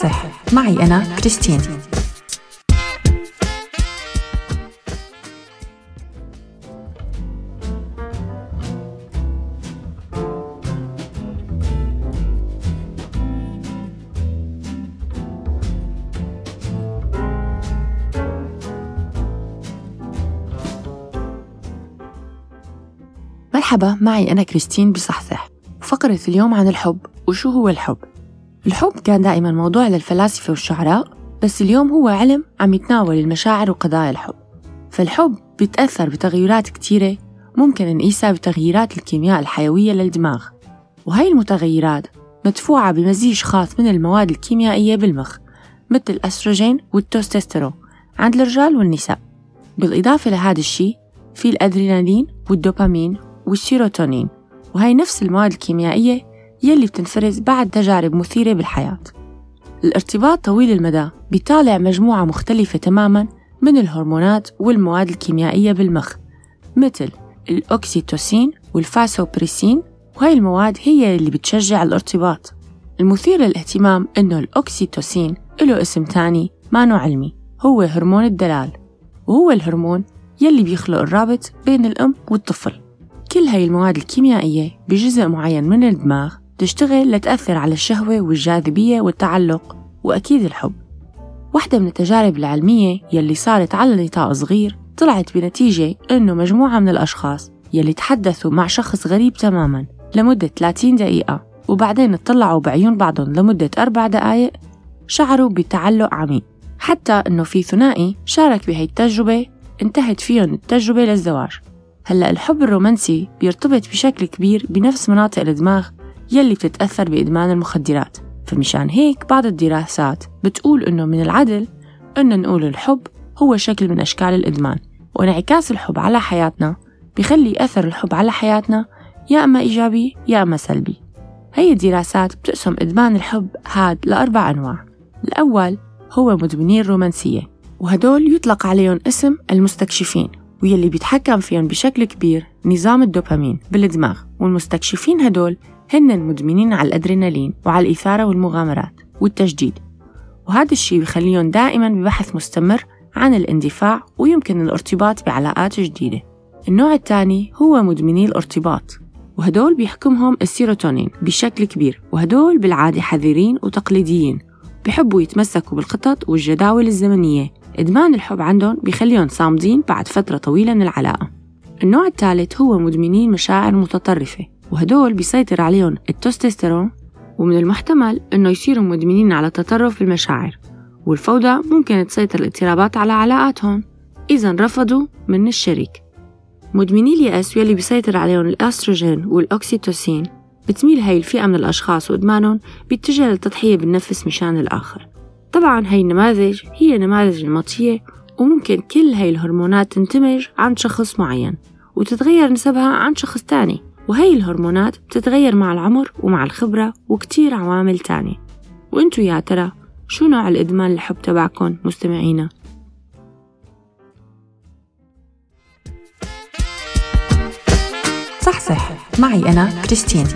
صح معي أنا كريستين. مرحبا معي أنا كريستين بصحصح. فقرة اليوم عن الحب وشو هو الحب؟ الحب كان دائما موضوع للفلاسفة والشعراء بس اليوم هو علم عم يتناول المشاعر وقضايا الحب. فالحب بيتأثر بتغيرات كتيرة ممكن نقيسها بتغييرات الكيمياء الحيوية للدماغ. وهي المتغيرات مدفوعة بمزيج خاص من المواد الكيميائية بالمخ مثل الأستروجين والتوستيستيرون عند الرجال والنساء. بالإضافة لهذا الشيء في الأدرينالين والدوبامين والسيروتونين. وهي نفس المواد الكيميائية يلي بتنفرز بعد تجارب مثيرة بالحياة. الارتباط طويل المدى بيطالع مجموعة مختلفة تماماً من الهرمونات والمواد الكيميائية بالمخ مثل الأوكسيتوسين والفاسوبريسين وهي المواد هي اللي بتشجع الارتباط. المثير للاهتمام إنه الأوكسيتوسين له اسم تاني ما علمي هو هرمون الدلال وهو الهرمون يلي بيخلق الرابط بين الأم والطفل. كل هاي المواد الكيميائية بجزء معين من الدماغ تشتغل لتأثر على الشهوة والجاذبية والتعلق وأكيد الحب. واحدة من التجارب العلمية يلي صارت على نطاق صغير طلعت بنتيجة إنه مجموعة من الأشخاص يلي تحدثوا مع شخص غريب تماماً لمدة 30 دقيقة وبعدين اطلعوا بعيون بعضهم لمدة أربع دقايق شعروا بتعلق عميق. حتى إنه في ثنائي شارك بهي التجربة انتهت فيهم التجربة للزواج. هلأ الحب الرومانسي بيرتبط بشكل كبير بنفس مناطق الدماغ يلي بتتأثر بإدمان المخدرات. فمشان هيك بعض الدراسات بتقول إنه من العدل إنه نقول الحب هو شكل من أشكال الإدمان وانعكاس الحب على حياتنا بخلي أثر الحب على حياتنا يا إما إيجابي يا إما سلبي. هي الدراسات بتقسم إدمان الحب هاد لأربع أنواع. الأول هو مدمني الرومانسية وهدول يطلق عليهم اسم المستكشفين ويلي بيتحكم فيهم بشكل كبير نظام الدوبامين بالدماغ والمستكشفين هدول هن مدمنين على الأدرينالين وعلى الإثارة والمغامرات والتجديد. وهذا الشيء بخليهم دائما ببحث مستمر عن الاندفاع ويمكن الارتباط بعلاقات جديدة. النوع الثاني هو مدمني الارتباط وهدول بيحكمهم السيروتونين بشكل كبير وهدول بالعادة حذرين وتقليديين بحبوا يتمسكوا بالخطط والجداول الزمنية. إدمان الحب عندهم بيخليهم صامدين بعد فترة طويلة من العلاقة. النوع الثالث هو مدمنين مشاعر متطرفة وهدول بيسيطر عليهم التستوستيرون ومن المحتمل إنه يصيروا مدمنين على التطرف بالمشاعر والفوضى ممكن تسيطر الاضطرابات على علاقاتهم. إذا رفضوا من الشريك. مدمني اليأس واللي بيسيطر عليهم الأستروجين والأوكسيتوسين بتميل هاي الفئة من الأشخاص وإدمانهم بيتجه للتضحية بالنفس مشان الآخر. طبعا هاي النماذج هي نماذج نمطية وممكن كل هاي الهرمونات تندمج عند شخص معين وتتغير نسبها عند شخص تاني. وهي الهرمونات بتتغير مع العمر ومع الخبرة وكتير عوامل تانية. وانتو يا ترى شو نوع الإدمان الحب تبعكم مستمعينا؟ صح صح معي أنا كريستين.